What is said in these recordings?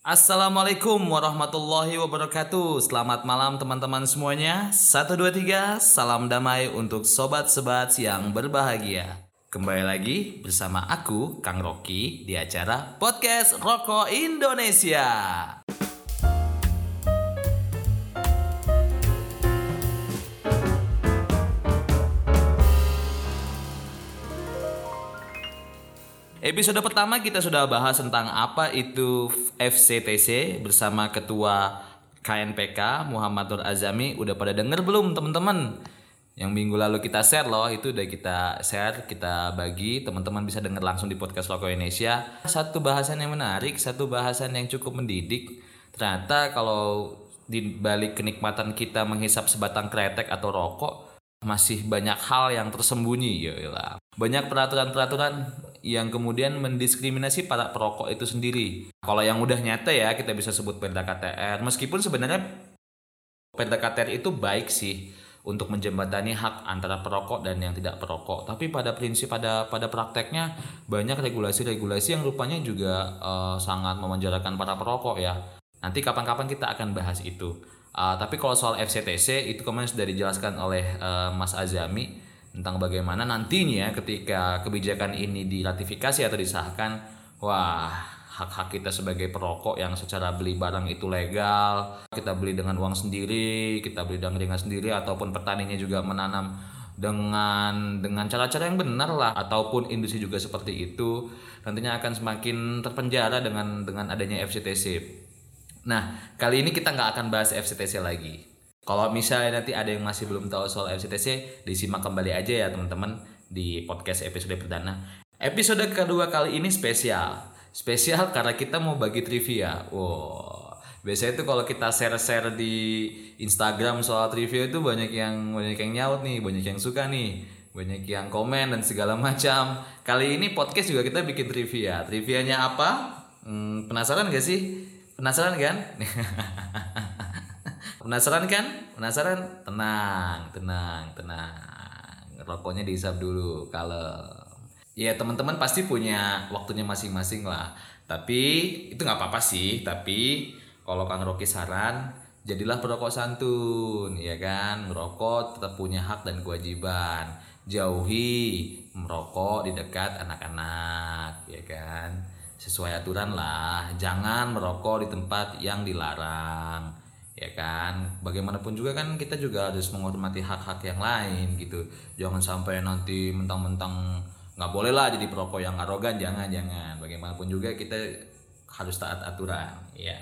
Assalamualaikum warahmatullahi wabarakatuh. Selamat malam teman-teman semuanya. 1, 2, 3 Salam damai untuk sobat-sobat yang berbahagia. Kembali lagi bersama aku, Kang Rocky Di acara Podcast Rokok Indonesia Episode pertama kita sudah bahas tentang apa itu FCTC bersama Ketua KNPK Muhammad Nur Azami. Udah pada denger belum teman-teman? Yang minggu lalu kita share loh, itu udah kita share, kita bagi, teman-teman bisa denger langsung di podcast Loko Indonesia. Satu bahasan yang menarik, satu bahasan yang cukup mendidik. Ternyata kalau di balik kenikmatan kita menghisap sebatang kretek atau rokok, masih banyak hal yang tersembunyi ya banyak peraturan-peraturan yang kemudian mendiskriminasi para perokok itu sendiri. Kalau yang udah nyata ya kita bisa sebut Perda KTR. Meskipun sebenarnya Perda KTR itu baik sih untuk menjembatani hak antara perokok dan yang tidak perokok. Tapi pada prinsip pada pada prakteknya banyak regulasi-regulasi yang rupanya juga uh, sangat memenjarakan para perokok ya. Nanti kapan-kapan kita akan bahas itu. Uh, tapi kalau soal FCTC itu kemarin sudah dijelaskan oleh uh, Mas Azami tentang bagaimana nantinya ketika kebijakan ini diratifikasi atau disahkan, wah hak-hak kita sebagai perokok yang secara beli barang itu legal, kita beli dengan uang sendiri, kita beli dengan ringan sendiri ataupun petaninya juga menanam dengan dengan cara-cara yang benar lah ataupun industri juga seperti itu nantinya akan semakin terpenjara dengan dengan adanya FCTC. Nah kali ini kita nggak akan bahas FCTC lagi kalau misalnya nanti ada yang masih belum tahu soal FCTC, disimak kembali aja ya teman-teman di podcast episode perdana. Episode kedua kali ini spesial. Spesial karena kita mau bagi trivia. Wow. Biasanya tuh kalau kita share-share di Instagram soal trivia itu banyak yang banyak yang nyaut nih, banyak yang suka nih, banyak yang komen dan segala macam. Kali ini podcast juga kita bikin trivia. Trivianya apa? Hmm, penasaran gak sih? Penasaran kan? Penasaran kan? Penasaran? Tenang, tenang, tenang. Rokoknya dihisap dulu kalau ya teman-teman pasti punya waktunya masing-masing lah. Tapi itu nggak apa-apa sih. Tapi kalau Kang Rocky saran, jadilah perokok santun, ya kan? Merokok tetap punya hak dan kewajiban. Jauhi merokok di dekat anak-anak, ya kan? Sesuai aturan lah. Jangan merokok di tempat yang dilarang ya kan? Bagaimanapun juga kan kita juga harus menghormati hak-hak yang lain gitu. Jangan sampai nanti mentang-mentang nggak boleh lah jadi perokok yang arogan. Jangan jangan. Bagaimanapun juga kita harus taat aturan. Ya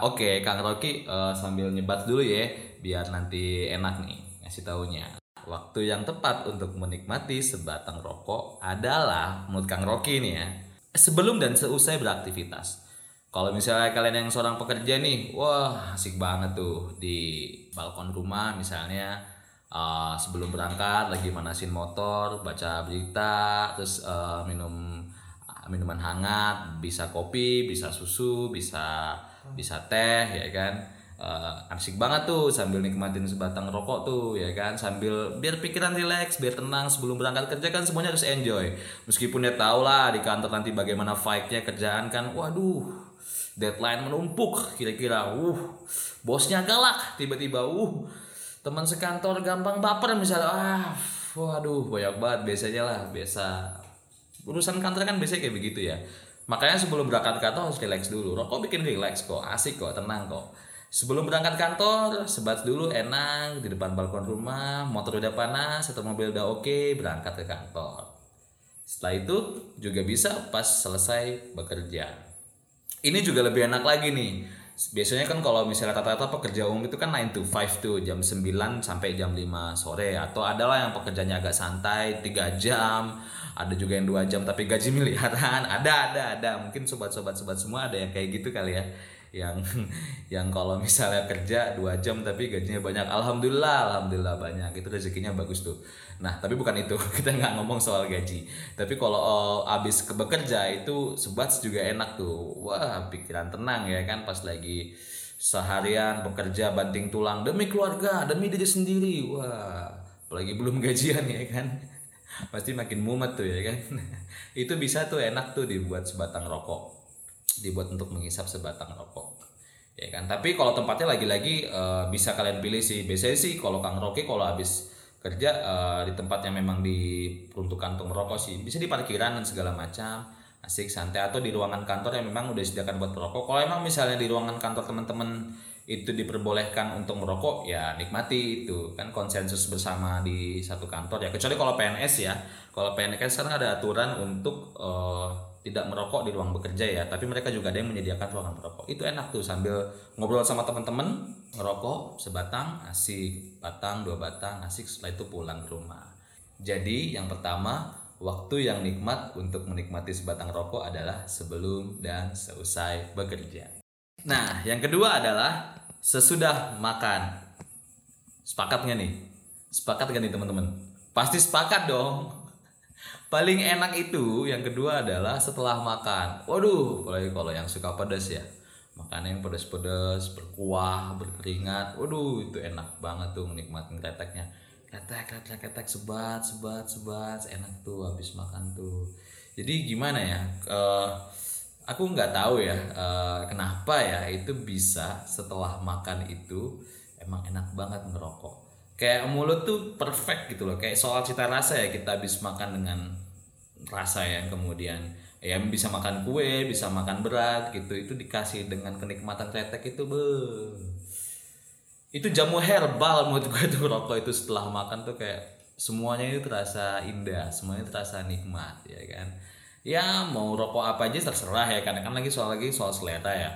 oke kang Rocky uh, sambil nyebat dulu ya biar nanti enak nih ngasih taunya. Waktu yang tepat untuk menikmati sebatang rokok adalah menurut kang Rocky nih ya. Sebelum dan seusai beraktivitas kalau misalnya kalian yang seorang pekerja nih, wah asik banget tuh di balkon rumah misalnya uh, sebelum berangkat lagi manasin motor, baca berita, terus uh, minum minuman hangat, bisa kopi, bisa susu, bisa bisa teh ya kan. Uh, asik banget tuh sambil nikmatin sebatang rokok tuh ya kan? Sambil biar pikiran rileks biar tenang sebelum berangkat kerja kan semuanya harus enjoy. Meskipun ya tau lah di kantor nanti bagaimana fight-nya kerjaan kan waduh deadline menumpuk kira-kira. Uh bosnya galak tiba-tiba uh teman sekantor gampang baper misalnya. Ah waduh banyak banget biasanya lah biasa. Urusan kantor kan biasanya kayak begitu ya. Makanya sebelum berangkat kantor harus relax dulu. Rokok bikin relax kok asik kok tenang kok sebelum berangkat kantor sebat dulu enak di depan balkon rumah motor udah panas atau mobil udah oke berangkat ke kantor. Setelah itu juga bisa pas selesai bekerja. Ini juga lebih enak lagi nih. Biasanya kan kalau misalnya rata-rata pekerja umum itu kan 9 to 5 tuh jam 9 sampai jam 5 sore. Atau adalah yang pekerjaannya agak santai 3 jam ada juga yang dua jam tapi gaji miliaran. Ada ada ada. Mungkin sobat-sobat sobat semua ada yang kayak gitu kali ya yang yang kalau misalnya kerja dua jam tapi gajinya banyak. Alhamdulillah alhamdulillah banyak. Itu rezekinya bagus tuh. Nah tapi bukan itu. Kita nggak ngomong soal gaji. Tapi kalau oh, abis ke bekerja itu sebat juga enak tuh. Wah pikiran tenang ya kan pas lagi seharian bekerja banting tulang demi keluarga demi diri sendiri. Wah apalagi belum gajian ya kan. Pasti makin mumet tuh ya kan. Itu bisa tuh enak tuh dibuat sebatang rokok dibuat untuk menghisap sebatang rokok ya kan? Tapi kalau tempatnya lagi-lagi uh, bisa kalian pilih sih. Biasanya sih kalau Kang Rocky kalau habis kerja uh, di tempat yang memang diperuntukkan untuk merokok sih. Bisa di parkiran dan segala macam asik santai atau di ruangan kantor yang memang udah disediakan buat merokok. Kalau emang misalnya di ruangan kantor teman-teman itu diperbolehkan untuk merokok ya nikmati itu kan? Konsensus bersama di satu kantor ya. Kecuali kalau PNS ya. Kalau PNS kan sekarang ada aturan untuk uh, tidak merokok di ruang bekerja ya tapi mereka juga ada yang menyediakan ruangan merokok itu enak tuh sambil ngobrol sama teman-teman ngerokok sebatang asik batang dua batang asik setelah itu pulang ke rumah jadi yang pertama waktu yang nikmat untuk menikmati sebatang rokok adalah sebelum dan seusai bekerja Nah, yang kedua adalah sesudah makan. Sepakat nggak nih? Sepakat nggak nih teman-teman? Pasti sepakat dong. Paling enak itu yang kedua adalah setelah makan. Waduh, apalagi kalau yang suka pedas ya. Makan yang pedas-pedas, berkuah, berkeringat. Waduh, itu enak banget tuh menikmati kreteknya. Kretek, kretek, kretek, sebat, sebat, sebat. Enak tuh habis makan tuh. Jadi gimana ya? Uh, aku nggak tahu ya uh, kenapa ya itu bisa setelah makan itu emang enak banget ngerokok kayak mulut tuh perfect gitu loh. Kayak soal cita rasa ya kita habis makan dengan rasa yang kemudian ya bisa makan kue bisa makan berat gitu. Itu dikasih dengan kenikmatan kretek itu be. Itu jamu herbal menurut gue tuh rokok itu setelah makan tuh kayak semuanya itu terasa indah semuanya terasa nikmat ya kan? Ya mau rokok apa aja terserah ya karena kan lagi soal lagi soal selera ya.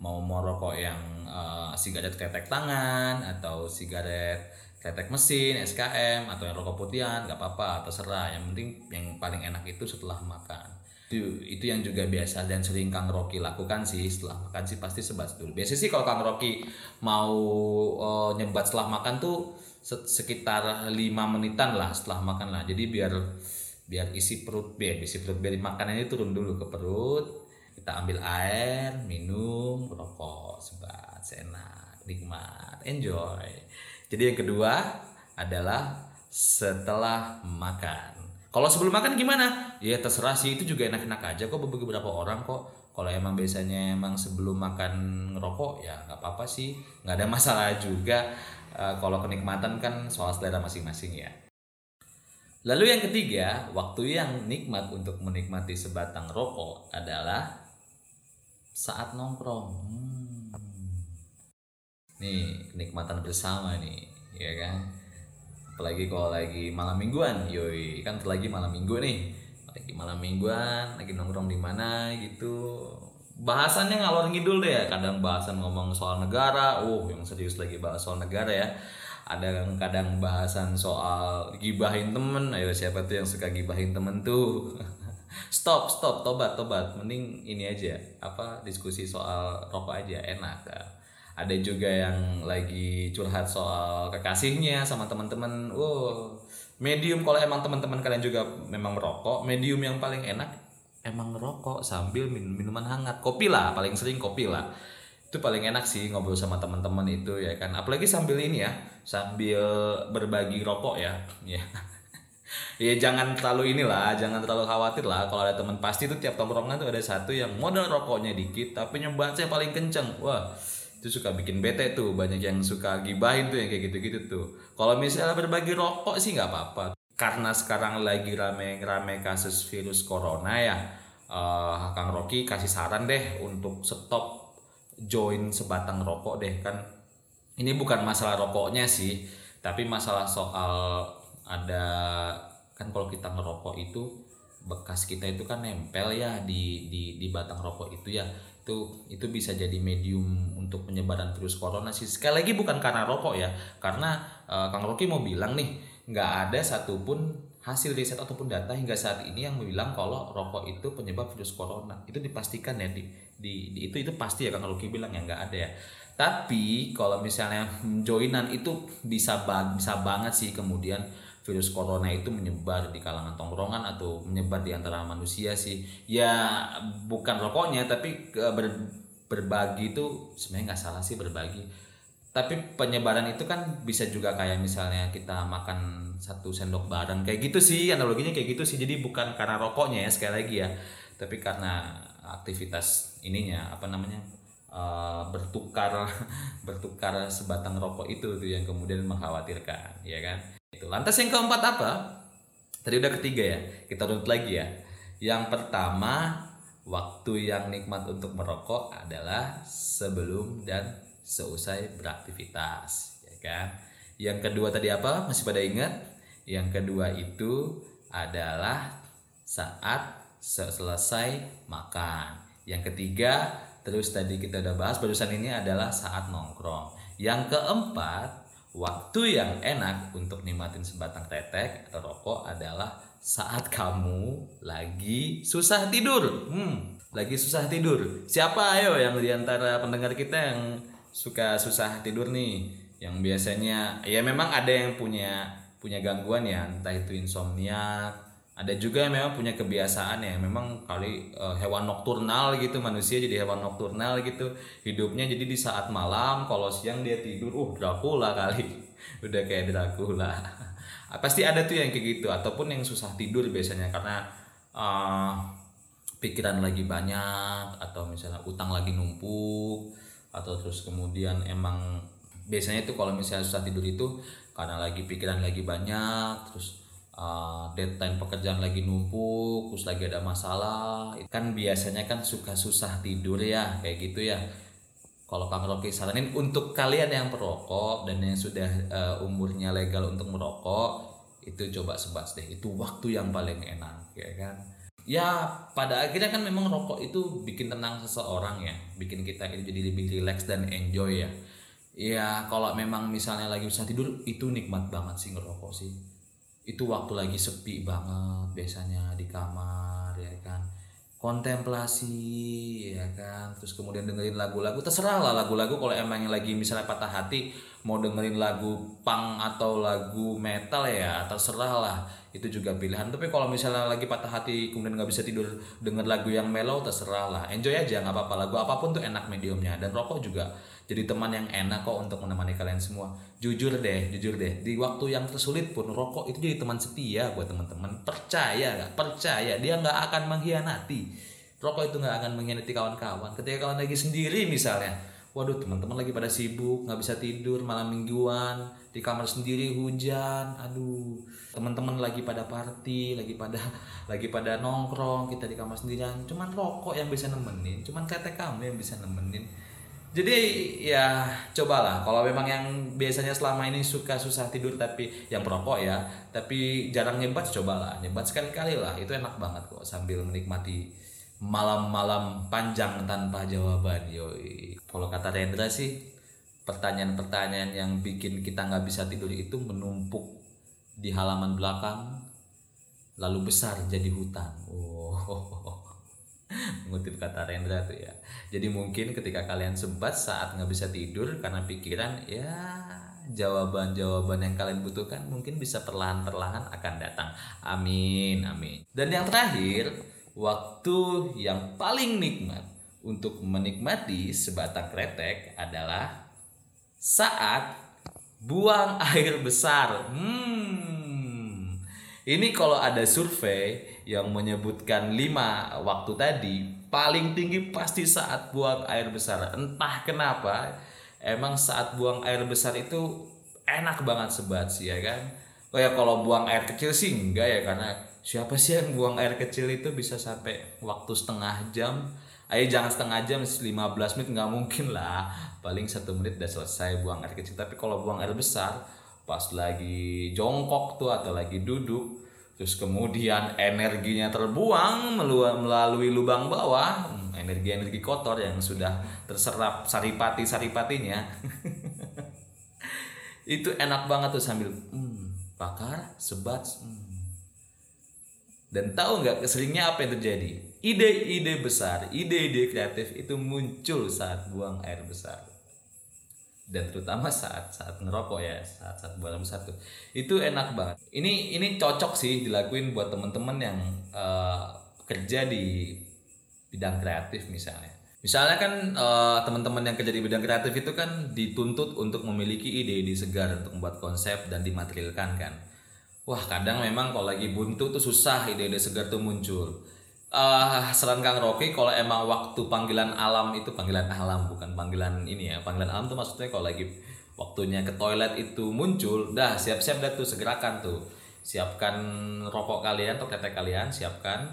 Mau mau rokok yang uh, sigaret ketek tangan atau sigaret ketek mesin SKM atau yang rokok putihan nggak apa-apa terserah. Yang penting yang paling enak itu setelah makan. Itu itu yang juga biasa dan sering Kang Rocky lakukan sih. Setelah makan sih pasti sebat dulu. Biasa sih kalau Kang Rocky mau uh, nyebat setelah makan tuh sekitar lima menitan lah setelah makan lah. Jadi biar biar isi perut biar isi perut biar makanannya turun dulu ke perut. Kita ambil air minum rokok sebat enak nikmat enjoy jadi yang kedua adalah setelah makan. Kalau sebelum makan gimana? Ya terserah sih itu juga enak-enak aja kok beberapa orang kok. Kalau emang biasanya emang sebelum makan ngerokok ya nggak apa-apa sih. Nggak ada masalah juga. Uh, kalau kenikmatan kan soal selera masing-masing ya. Lalu yang ketiga, waktu yang nikmat untuk menikmati sebatang rokok adalah saat nongkrong. Hmm. Nih, kenikmatan bersama nih, ya kan? Apalagi kalau lagi malam mingguan, yoi, kan lagi malam minggu nih. Lagi malam mingguan, lagi nongkrong di mana gitu. Bahasannya ngalor ngidul deh ya, kadang bahasan ngomong soal negara, uh yang serius lagi bahas soal negara ya. Ada yang kadang bahasan soal gibahin temen. Ayo siapa tuh yang suka gibahin temen tuh? Stop stop. Tobat tobat. Mending ini aja. Apa diskusi soal rokok aja. Enak ada juga yang lagi curhat soal kekasihnya sama teman-teman. Wow medium. Kalau emang teman-teman kalian juga memang merokok medium yang paling enak emang ngerokok sambil minum minuman hangat. Kopi lah paling sering kopi lah. Itu paling enak sih ngobrol sama teman-teman itu ya kan. Apalagi sambil ini ya sambil berbagi rokok ya. Ya. Ya jangan terlalu inilah jangan terlalu khawatir lah. Kalau ada teman pasti itu tiap tongkrongan tuh ada satu yang modal rokoknya dikit tapi nyobatnya paling kenceng. Wah itu suka bikin bete tuh banyak yang suka gibahin tuh yang kayak gitu-gitu tuh. Kalau misalnya berbagi rokok sih nggak apa-apa. Karena sekarang lagi rame-rame kasus virus corona ya uh, Kang Rocky kasih saran deh untuk stop join sebatang rokok deh kan. Ini bukan masalah rokoknya sih tapi masalah soal ada kan kalau kita ngerokok itu bekas kita itu kan nempel ya di di di batang rokok itu ya itu itu bisa jadi medium untuk penyebaran virus corona sih. Sekali lagi bukan karena rokok ya karena uh, Kang Rocky mau bilang nih nggak ada satupun hasil riset ataupun data hingga saat ini yang bilang kalau rokok itu penyebab virus corona. Itu dipastikan ya di di, di itu itu pasti ya Kang Luki bilang ya nggak ada ya. Tapi kalau misalnya joinan itu bisa bisa banget sih kemudian virus corona itu menyebar di kalangan tongkrongan atau menyebar di antara manusia sih. Ya bukan rokoknya tapi ber, berbagi itu sebenarnya nggak salah sih berbagi. Tapi penyebaran itu kan bisa juga kayak misalnya kita makan satu sendok bareng kayak gitu sih analoginya kayak gitu sih. Jadi bukan karena rokoknya ya sekali lagi ya tapi karena aktivitas ininya apa namanya uh, bertukar bertukar sebatang rokok itu tuh yang kemudian mengkhawatirkan ya kan itu lantas yang keempat apa? Tadi udah ketiga ya kita runut lagi ya. Yang pertama waktu yang nikmat untuk merokok adalah sebelum dan seusai beraktivitas ya kan? Yang kedua tadi apa? Masih pada ingat? Yang kedua itu adalah saat selesai makan. Yang ketiga terus tadi kita udah bahas barusan ini adalah saat nongkrong. Yang keempat waktu yang enak untuk nikmatin sebatang tetek atau rokok adalah saat kamu lagi susah tidur. Hmm, lagi susah tidur. Siapa ayo yang di antara pendengar kita yang suka susah tidur nih? Yang biasanya ya memang ada yang punya punya gangguan ya, entah itu insomnia, ada juga yang memang punya kebiasaan ya memang kali e, hewan nokturnal gitu manusia jadi hewan nokturnal gitu hidupnya. Jadi di saat malam kalau siang dia tidur uh Dracula kali. Udah kayak Dracula. Pasti ada tuh yang kayak gitu ataupun yang susah tidur biasanya karena uh, pikiran lagi banyak atau misalnya utang lagi numpuk atau terus kemudian emang biasanya tuh kalau misalnya susah tidur itu karena lagi pikiran lagi banyak terus uh, deadline pekerjaan lagi numpuk terus lagi ada masalah. Kan biasanya kan suka susah tidur ya kayak gitu ya. Kalau Kang Rocky saranin untuk kalian yang perokok dan yang sudah uh, umurnya legal untuk merokok itu coba sebas deh. Itu waktu yang paling enak ya kan? Ya pada akhirnya kan memang rokok itu bikin tenang seseorang ya. Bikin kita itu jadi lebih relax dan enjoy ya. Ya kalau memang misalnya lagi bisa tidur itu nikmat banget sih ngerokok sih itu waktu lagi sepi banget biasanya di kamar ya kan. Kontemplasi ya kan. Terus kemudian dengerin lagu-lagu. Terserah lah lagu-lagu. Kalau emang lagi misalnya patah hati mau dengerin lagu punk atau lagu metal ya terserah lah. Itu juga pilihan. Tapi kalau misalnya lagi patah hati kemudian nggak bisa tidur denger lagu yang mellow terserah lah. Enjoy aja nggak apa-apa. Lagu apa pun tuh enak mediumnya. Dan rokok juga jadi teman yang enak kok untuk menemani kalian semua. Jujur deh jujur deh. Di waktu yang tersulit pun rokok itu jadi teman setia buat teman-teman. Percaya nggak? Percaya. Dia nggak akan mengkhianati. Rokok itu nggak akan mengkhianati kawan-kawan. Ketika kalian lagi sendiri misalnya waduh teman-teman lagi pada sibuk nggak bisa tidur malam mingguan di kamar sendiri hujan aduh. Teman-teman lagi pada party lagi pada lagi pada nongkrong kita di kamar sendirian. Cuman rokok yang bisa nemenin cuman kata kamu yang bisa nemenin. Jadi ya cobalah. Kalau memang yang biasanya selama ini suka susah tidur tapi yang perokok ya tapi jarang nyebat cobalah. Nyebat sekali-kali lah itu enak banget kok sambil menikmati malam-malam panjang tanpa jawaban yoi. Kalau kata Rendra sih pertanyaan-pertanyaan yang bikin kita nggak bisa tidur itu menumpuk di halaman belakang lalu besar jadi hutan. Oh mengutip kata Rendra tuh ya. Jadi mungkin ketika kalian sempat saat nggak bisa tidur karena pikiran ya jawaban-jawaban yang kalian butuhkan mungkin bisa perlahan-perlahan akan datang. Amin amin. Dan yang terakhir waktu yang paling nikmat untuk menikmati sebatang kretek adalah saat buang air besar. Hmm. Ini kalau ada survei yang menyebutkan lima waktu tadi paling tinggi pasti saat buang air besar. Entah kenapa emang saat buang air besar itu enak banget sebat sih ya kan? Oh ya kalau buang air kecil sih enggak ya karena siapa sih yang buang air kecil itu bisa sampai waktu setengah jam? Ayo jangan setengah jam 15 menit nggak mungkin lah. Paling satu menit udah selesai buang air kecil. Tapi kalau buang air besar pas lagi jongkok tuh atau lagi duduk terus kemudian energinya terbuang melalui lubang bawah hmm, energi-energi kotor yang sudah terserap saripati-saripatinya. Itu enak banget tuh sambil hmm, bakar sebat hmm. Dan tahu nggak keseringnya apa yang terjadi? Ide-ide besar ide-ide kreatif itu muncul saat buang air besar. Dan terutama saat saat ngerokok ya saat saat bulan satu itu enak banget. Ini ini cocok sih dilakuin buat temen-temen yang uh, kerja di bidang kreatif misalnya. Misalnya kan uh, teman-teman yang kerja di bidang kreatif itu kan dituntut untuk memiliki ide-ide segar untuk membuat konsep dan dimaterialkan kan wah kadang memang kalau lagi buntu tuh susah ide-ide segar tuh muncul. Uh, saran Kang Rocky kalau emang waktu panggilan alam itu panggilan alam bukan panggilan ini ya panggilan alam tuh maksudnya kalau lagi waktunya ke toilet itu muncul dah siap-siap dah tuh segerakan tuh. Siapkan rokok kalian atau ketek kalian siapkan.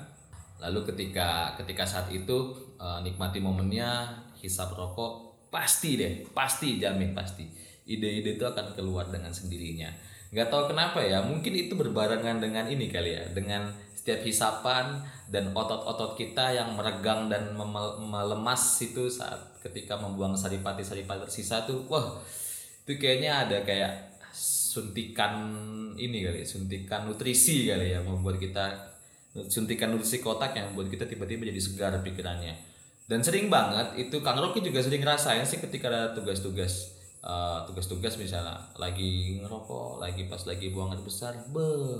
Lalu ketika ketika saat itu uh, nikmati momennya hisap rokok pasti deh pasti jamin pasti. Ide-ide itu akan keluar dengan sendirinya nggak tahu kenapa ya mungkin itu berbarengan dengan ini kali ya dengan setiap hisapan dan otot-otot kita yang meregang dan melemas itu saat ketika membuang saripati-saripati tersisa tuh wah itu kayaknya ada kayak suntikan ini kali suntikan nutrisi kali ya membuat kita suntikan nutrisi kotak yang membuat kita tiba-tiba jadi segar pikirannya. Dan sering banget itu Kang Rocky juga sering ngerasain sih ketika ada tugas-tugas uh, tugas-tugas misalnya lagi ngerokok lagi pas lagi buang air besar be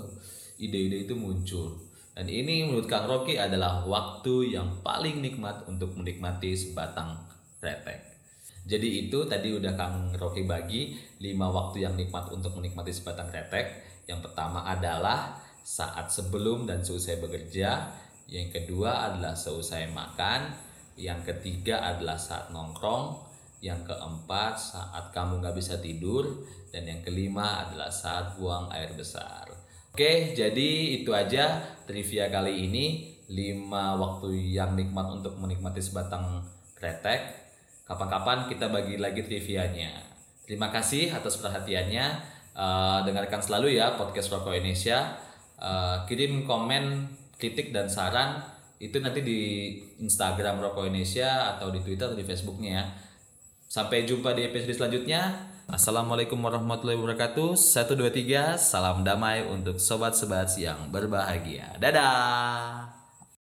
ide-ide itu muncul dan ini menurut Kang Rocky adalah waktu yang paling nikmat untuk menikmati sebatang retek. Jadi itu tadi udah Kang Rocky bagi 5 waktu yang nikmat untuk menikmati sebatang retek. Yang pertama adalah saat sebelum dan seusai bekerja. Yang kedua adalah seusai makan. Yang ketiga adalah saat nongkrong. Yang keempat saat kamu gak bisa tidur. Dan yang kelima adalah saat buang air besar. Oke, jadi itu aja trivia kali ini. 5 waktu yang nikmat untuk menikmati sebatang kretek. Kapan-kapan kita bagi lagi trivianya. Terima kasih atas perhatiannya. Uh, dengarkan selalu ya podcast Rokok Indonesia. Uh, kirim komen, kritik dan saran itu nanti di Instagram Rokok Indonesia atau di Twitter atau di Facebooknya ya. Sampai jumpa di episode selanjutnya. Assalamualaikum warahmatullahi wabarakatuh. Satu dua tiga, salam damai untuk sobat-sobat yang berbahagia. Dadah.